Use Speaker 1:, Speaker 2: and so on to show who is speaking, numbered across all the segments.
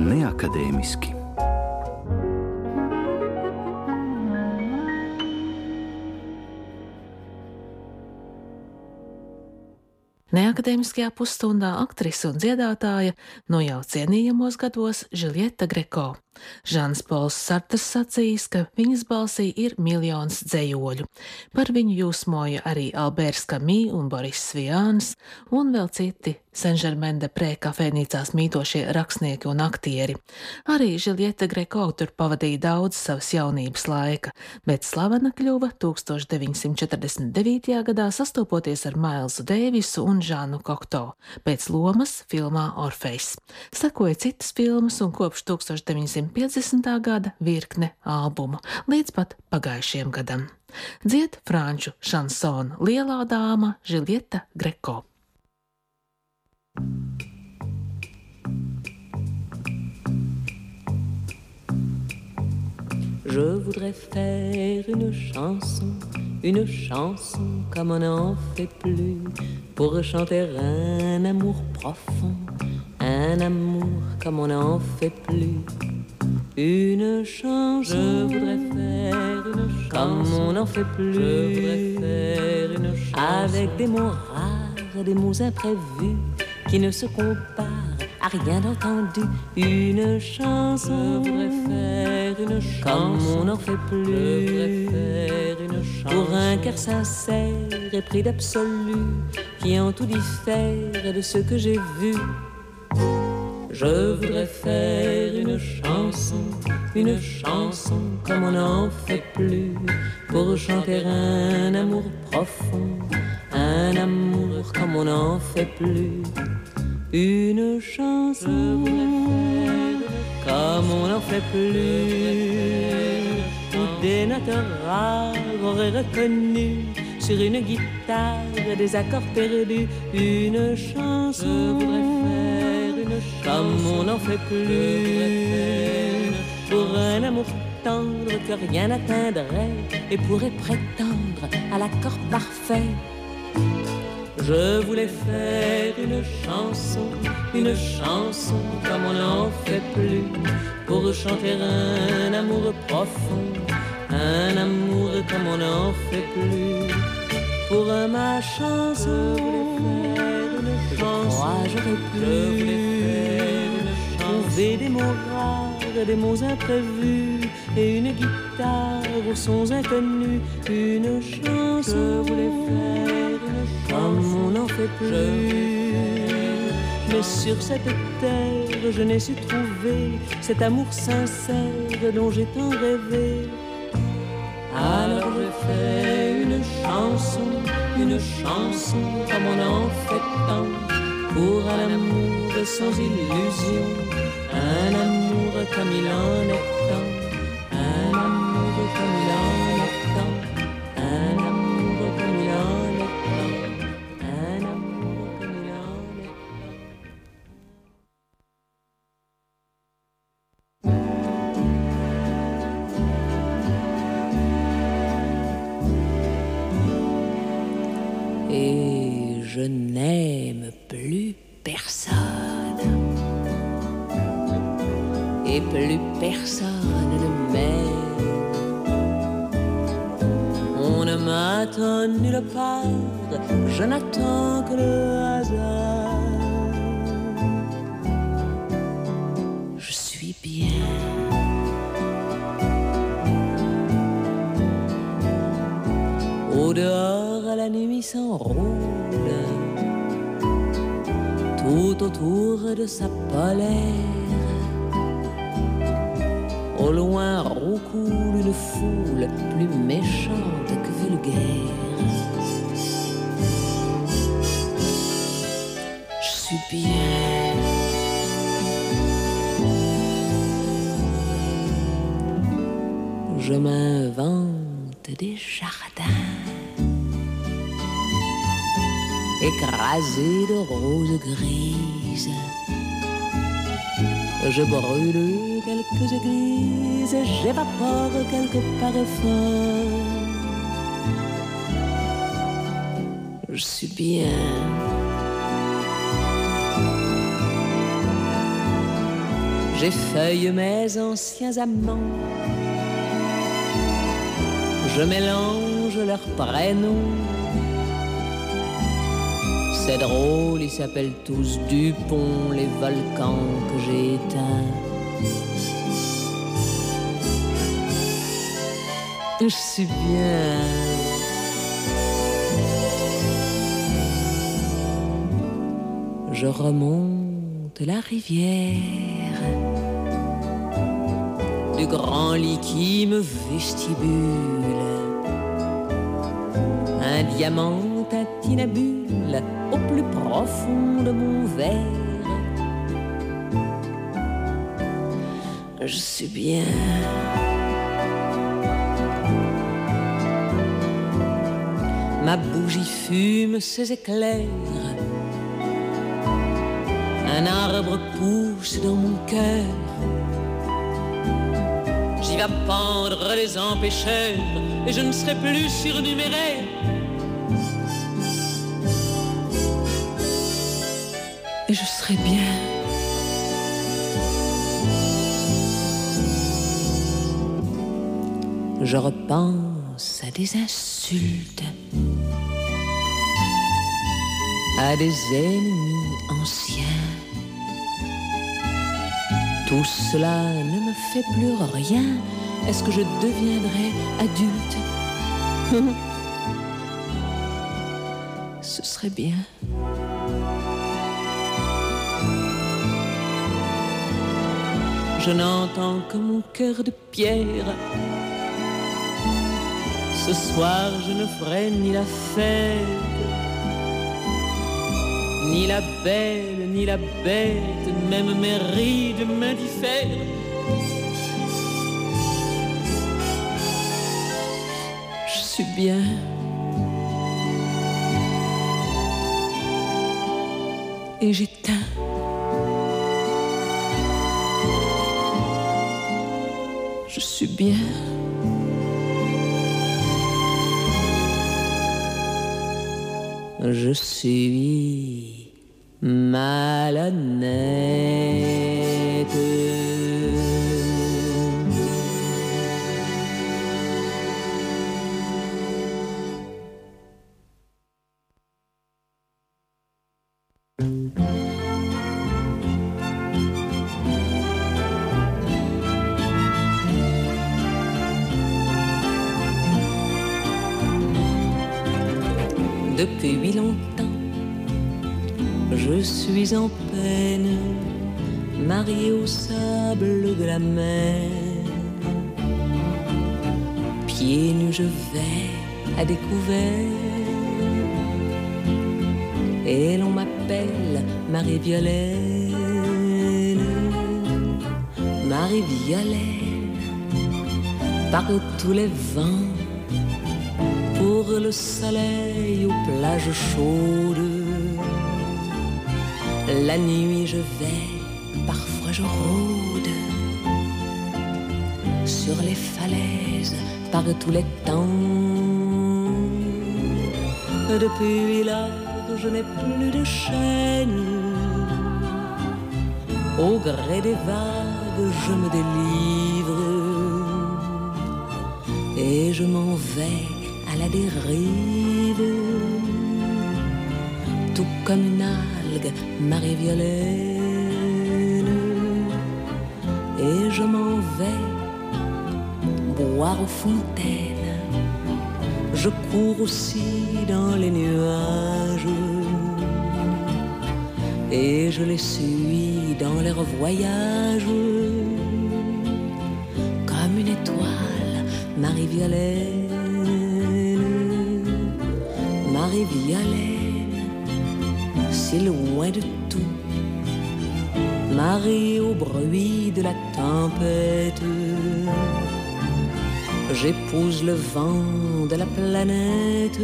Speaker 1: neakadēmiski.
Speaker 2: Neakadēmiskajā pusstundā aktrise un dziedātāja no jau cienījamos gados Žiljeta Greko. Žans Pols Sarters sacījis, ka viņas balsī ir miljons dzējoļu. Par viņu jūsmoja arī Alberts Kamī un Boris Svijāns, un vēl citi Senžermende prē kafejnīcās mītošie rakstnieki un aktieri. Arī Žiljeta Greko tur pavadīja daudz savas jaunības laika, bet slavena kļuva 1949. gadā sastopoties ar Mailzu Dēvisu un Žānu Kokto pēc lomas filmā Orfejs. Sekoja citas filmas un kopš 1950. gada virkne albumu līdz pat pagājušajam gadam. Dzied franču šansonu Lielā dāma Žiljeta Greko.
Speaker 3: Je voudrais faire une chanson, une chanson comme on n'en fait plus, pour chanter un amour profond, un amour comme on n'en fait plus. Une chanson, je voudrais faire une chanson comme on n'en fait plus, je voudrais faire une chanson avec des mots rares, des mots imprévus qui ne se comparent à rien d'entendu. Une chanson, je voudrais faire une chanson comme on n'en fait plus. Je voudrais faire une chanson pour un cœur sincère et pris d'absolu qui en tout diffère de ce que j'ai vu. Je voudrais faire une chanson, une chanson comme on n'en fait plus, pour chanter un amour profond, un amour comme on n'en fait plus. Une chanson comme on n'en fait plus, où des notes rares auraient reconnu sur une guitare des accords perdus. Une chanson, comme on n'en fait plus, pour un amour tendre que rien n'atteindrait et pourrait prétendre à l'accord parfait. Je voulais faire une chanson, une chanson comme on n'en fait plus, pour chanter un amour profond, un amour comme on n'en fait plus. Pour ma chanson, je crois j'aurais pu des mots rares, des mots imprévus et une guitare aux sons inconnus, une chanson. Je voulais faire une chanson comme on n'en fait plus. Mais sur cette terre, je n'ai su trouver cet amour sincère dont j'ai tant rêvé. Alors je fais une chanson, une chanson comme on en fait tant, pour un amour sans illusion, un amour comme il en est tant, un amour comme il en est tant, un amour comme il en est tant, un amour comme il en est tant. Et je n'aime plus je n'attends que le hasard. Je suis bien. Au dehors, la nuit s'enroule tout autour de sa polaire. Au loin roucoule une foule plus méchante que vulgaire. Je m'invente des jardins écrasés de roses grises. Je brûle quelques églises, j'évapore quelques parfums. Je suis bien. J'effeuille mes anciens amants. Je mélange leurs prénoms. C'est drôle, ils s'appellent tous Dupont, les volcans que j'ai éteints. Je suis bien. Je remonte la rivière du grand lit qui me vestibule. Un diamant tintinabule au plus profond de mon verre. Je suis bien. Ma bougie fume ses éclairs. Un arbre pousse dans mon cœur. Vais pendre les empêcheurs et je ne serai plus surnuméraire. Et je serai bien. Je repense à des insultes à des ennemis anciens. Tout cela ne me fait plus rien. Est-ce que je deviendrai adulte? Ce serait bien. Je n'entends que mon cœur de pierre. Ce soir, je ne ferai ni la fête ni la belle, ni la bête, même mes rides m'indiffèrent. Je suis bien. Et j'éteins. Je suis bien. Je suis malhonnête. Pieds nus, je vais à découvert. Et l'on m'appelle Marie-Violaine. Marie-Violaine, par tous les vents, pour le soleil aux plages chaudes la nuit je vais, parfois je rôde sur les falaises par tous les temps. Depuis lors je n'ai plus de chaîne. Au gré des vagues je me délivre et je m'en vais à la dérive. Tout comme une Marie-Violaine. Et je m'en vais aux fontaines. Je cours aussi dans les nuages. Et je les suis dans leurs voyages. Comme une étoile, Marie-Violaine. Marie-Violaine loin de tout. Marie au bruit de la tempête. J'épouse le vent de la planète.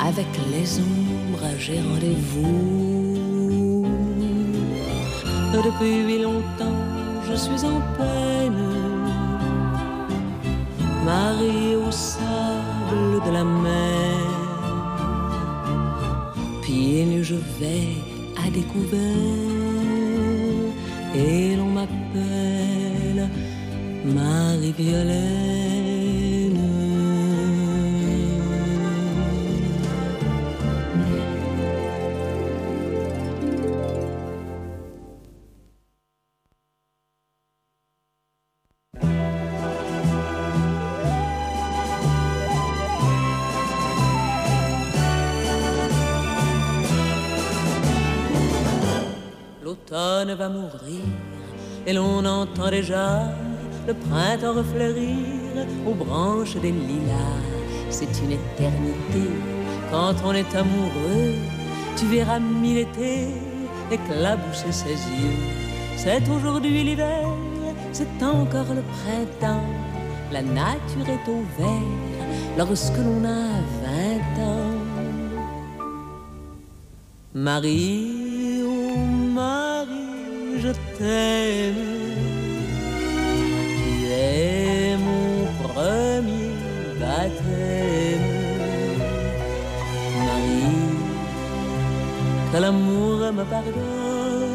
Speaker 3: Avec les ombres, j'ai rendez-vous. Depuis longtemps, je suis en peine. Marie au sable de la mer je vais à découvert. et l'on m'appelle Marie-Violaine. L'automne va mourir et l'on entend déjà le printemps refleurir aux branches des lilas. C'est une éternité quand on est amoureux. Tu verras mille étés éclabousser ses yeux. C'est aujourd'hui l'hiver, c'est encore le printemps. La nature est au vert lorsque l'on a vingt ans. Marie, oh Marie, je t'aime. L'amour me pardonne.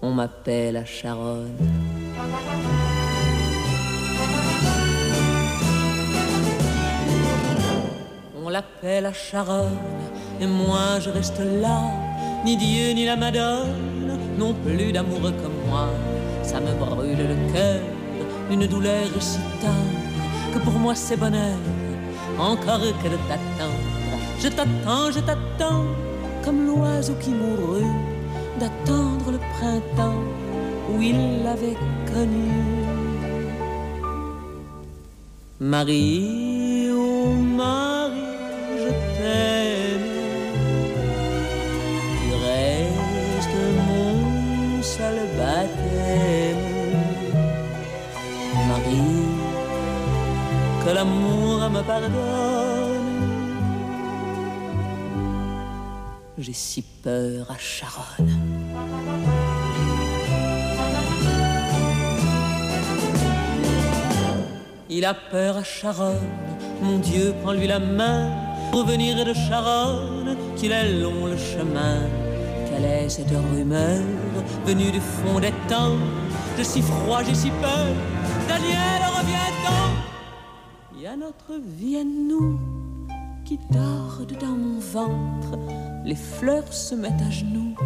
Speaker 3: On m'appelle à Charonne. On l'appelle à Charonne, et moi je reste là. Ni Dieu ni la Madone non plus d'amoureux comme moi. Ça me brûle le cœur d'une douleur si tendre que pour moi c'est bonheur, encore que de t'attendre. Je t'attends, je t'attends, comme l'oiseau qui mourut, d'attendre le printemps où il l'avait connu. Marie, oh Marie, je t'aime. Tu restes mon seul baptême. Marie, que l'amour me pardonne. J'ai si peur à Charonne. Il a peur à Charonne, mon Dieu, prends-lui la main. Revenir de Charonne, qu'il est long le chemin. Quelle est cette rumeur venue du fond des temps? J'ai si froid, j'ai si peur. Daniel, reviens-t'en. Il y a notre vie à nous qui dort dans mon ventre. Les fleurs se mettent à genoux,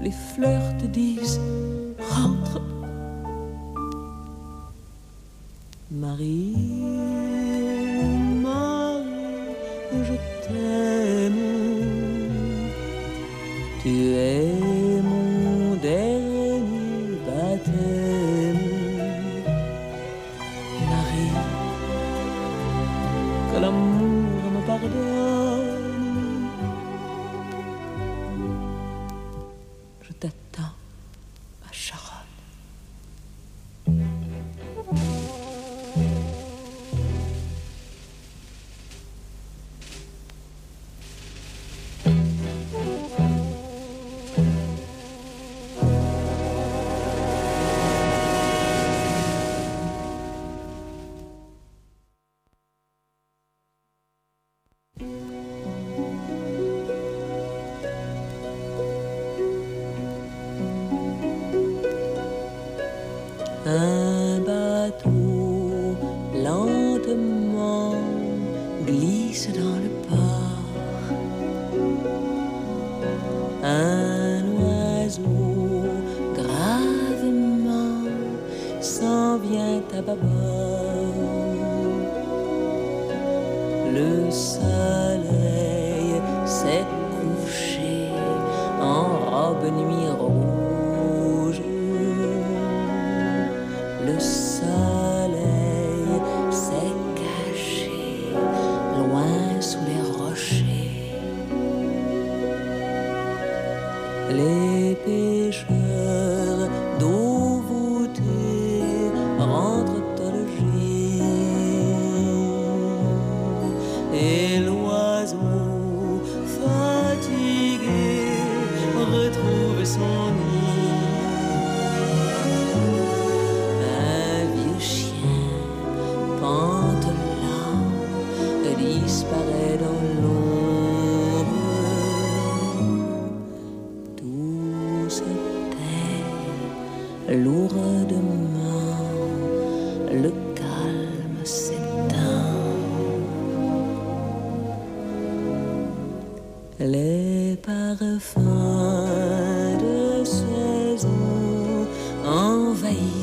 Speaker 3: les fleurs te disent rentre. Marie, Marie, je t'aime. Tu es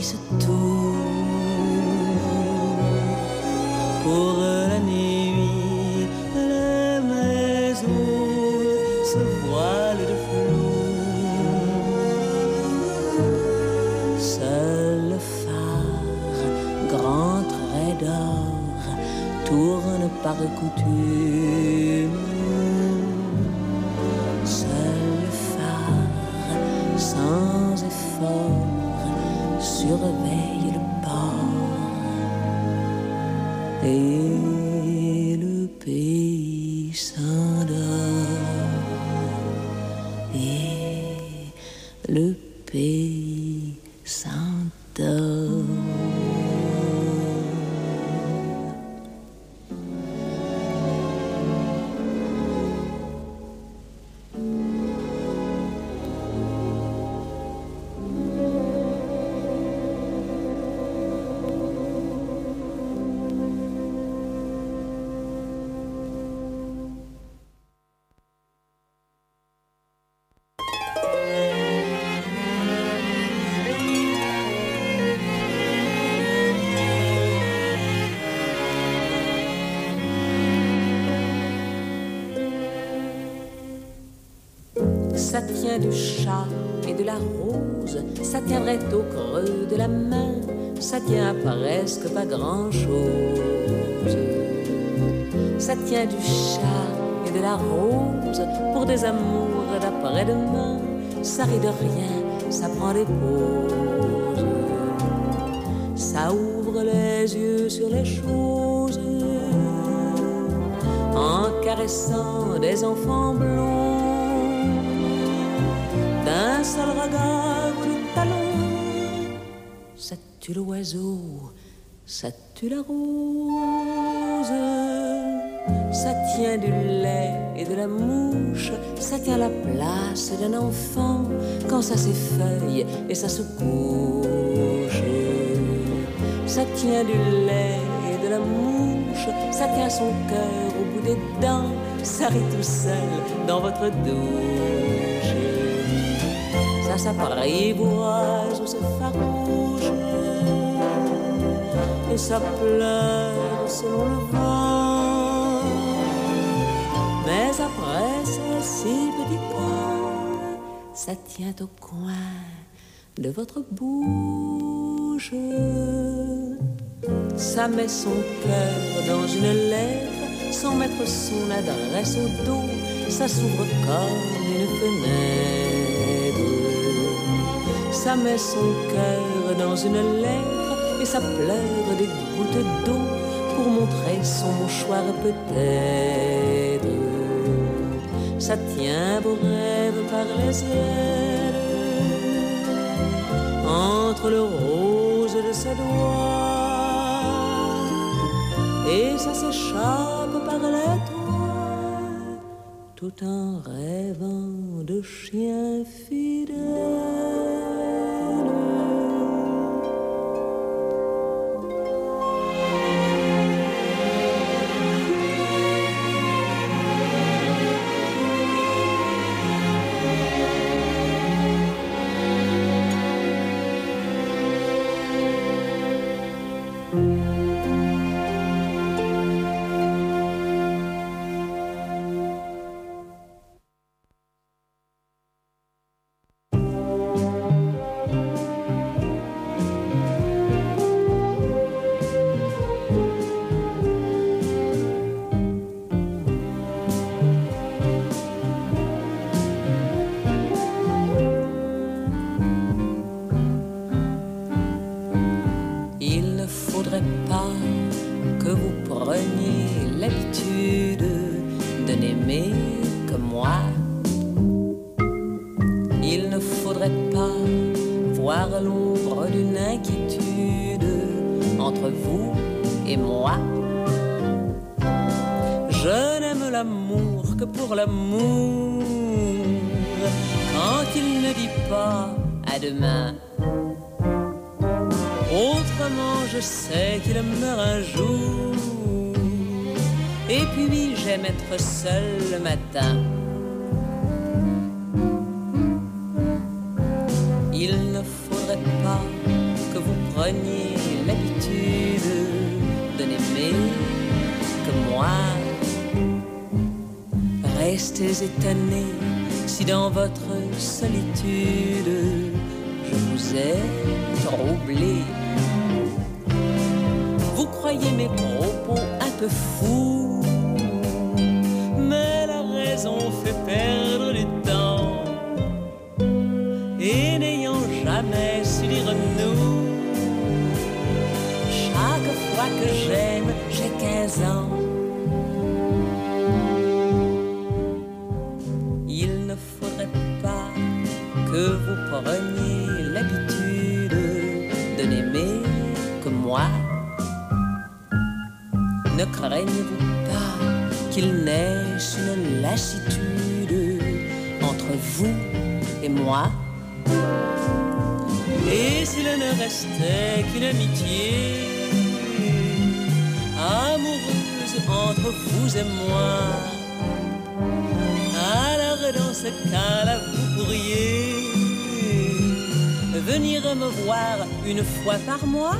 Speaker 3: envahissent tout. Pour la nuit, les maisons se voilent de flou. Seul le phare, grand trait d'or, tourne par coutume. Et Du chat et de la rose, ça tiendrait au creux de la main, ça tient presque pas grand-chose. Ça tient du chat et de la rose pour des amours d'après-demain, ça rit de rien, ça prend des pauses. Ça ouvre les yeux sur les choses en caressant des enfants blonds seul regard ou de talon. Ça tue l'oiseau, ça tue la rose? Ça tient du lait et de la mouche, ça tient la place d'un enfant quand ça s'effeuille et ça se couche. Ça tient du lait et de la mouche, ça tient son cœur au bout des dents, ça rit tout seul dans votre douche ça s'apprivoise ou se farouche et ça pleure selon le vent. Mais après ces si petits coin, ça tient au coin de votre bouche. Ça met son cœur dans une lettre sans mettre son adresse au dos. Ça s'ouvre comme une fenêtre. Ça met son cœur dans une lettre et ça pleure des gouttes d'eau pour montrer son mouchoir peut-être. Ça tient vos rêves par les ailes entre le rose de ses doigts et ça s'échappe par les toits tout en rêvant de chien fidèle. d'une inquiétude entre vous et moi. Je n'aime l'amour que pour l'amour, quand il ne dit pas à demain. Autrement, je sais qu'il meurt un jour, et puis j'aime être seul le matin. Il ne faut pas que vous preniez l'habitude de n'aimer que moi. Restez étonné si dans votre solitude je vous ai troublé. Vous croyez mes propos un peu fous, mais la raison fait perdre j'ai 15 ans. Il ne faudrait pas que vous preniez l'habitude de n'aimer que moi. Ne craignez-vous pas qu'il naisse une lassitude entre vous et moi? Et s'il ne restait qu'une amitié amoureuse entre vous et moi. Alors dans ce cas-là, vous pourriez venir me voir une fois par mois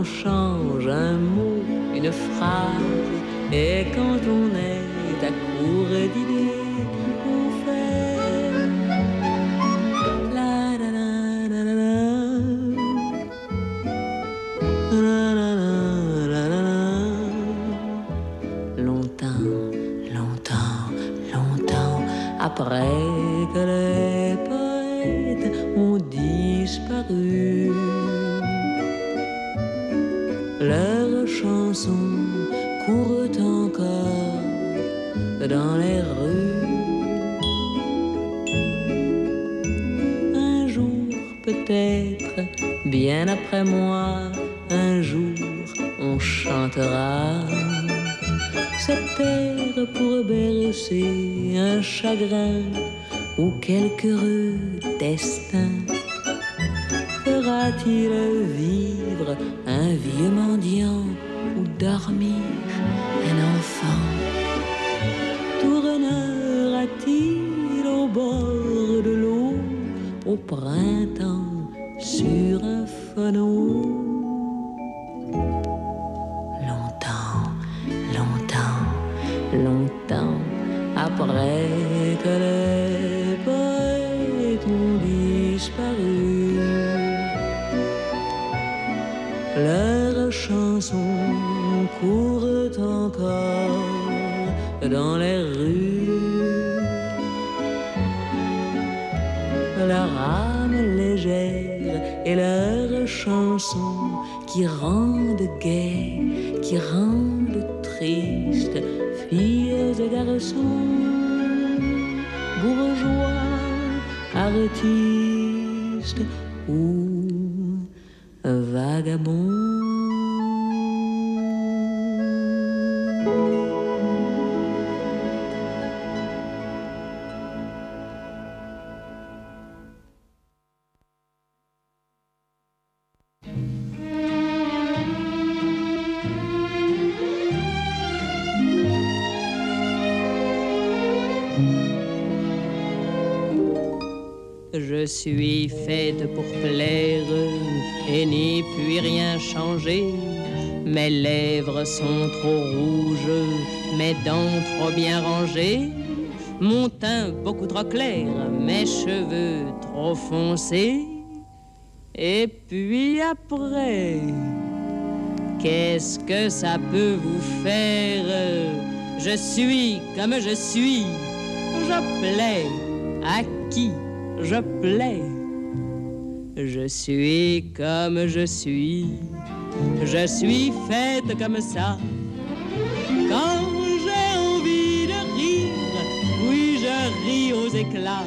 Speaker 1: on change un mot, une phrase, et quand on est à court d'idées, bien après moi, un jour on chantera cette terre pour bercer un chagrin ou quelque heureux destin. Fera-t-il vivre un vieux mendiant ou dormir un enfant? Tournera-t-il au bord de l'eau au printemps sur un fanau Longtemps, qui rendent gai, qui rendent
Speaker 3: tristes, filles et garçons, bourgeois, artistes ou vagabonds. Suis faite pour plaire et n'y puis rien changer. Mes lèvres sont trop rouges, mes dents trop bien rangées. Mon teint beaucoup trop clair, mes cheveux trop foncés. Et puis après, qu'est-ce que ça peut vous faire? Je suis comme je suis, je plais à qui? Je plais. Je suis comme je suis, je suis faite comme ça. Quand j'ai envie de rire, oui, je ris aux éclats.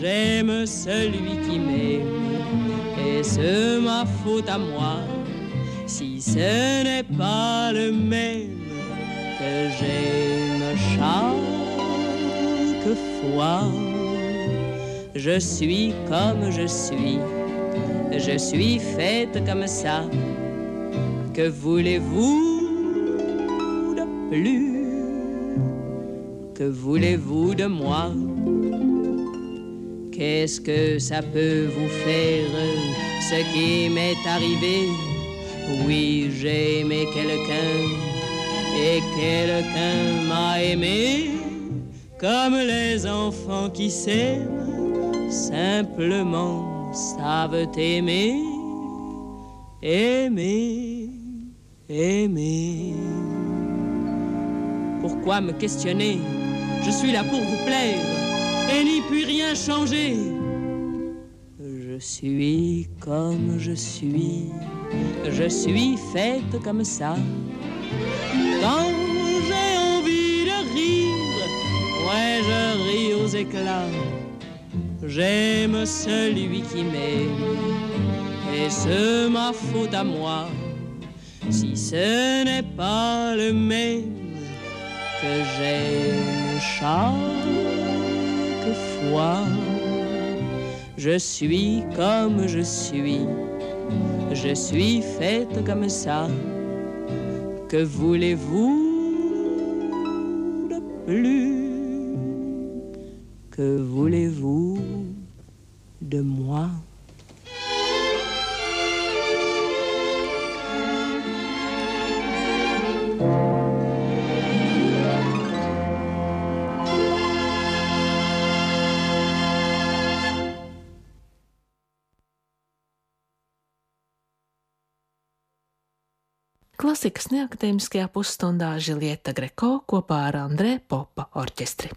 Speaker 3: J'aime celui qui m'aime, et c'est ma faute à moi. Si ce n'est pas le même que j'aime chaque fois. Je suis comme je suis, je suis faite comme ça. Que voulez-vous de plus? Que voulez-vous de moi? Qu'est-ce que ça peut vous faire ce qui m'est arrivé? Oui, j'ai aimé quelqu'un et quelqu'un m'a aimé comme les enfants qui s'aiment simplement savent aimer, aimer, aimer. Pourquoi me questionner? Je suis là pour vous plaire et n'y puis rien changer. Je suis comme je suis, je suis faite comme ça. Quand j'ai envie de rire, ouais, je ris aux éclats. J'aime celui qui m'aime, et c'est ma faute à moi si ce n'est pas le même que j'aime chaque fois. Je suis comme je suis, je suis faite comme ça. Que voulez-vous de plus? Que voulez-vous de moi
Speaker 2: Klasikas neakadēmiskajā pusstundā Žilieta Greko kopā ar Andrē Popa orķestri.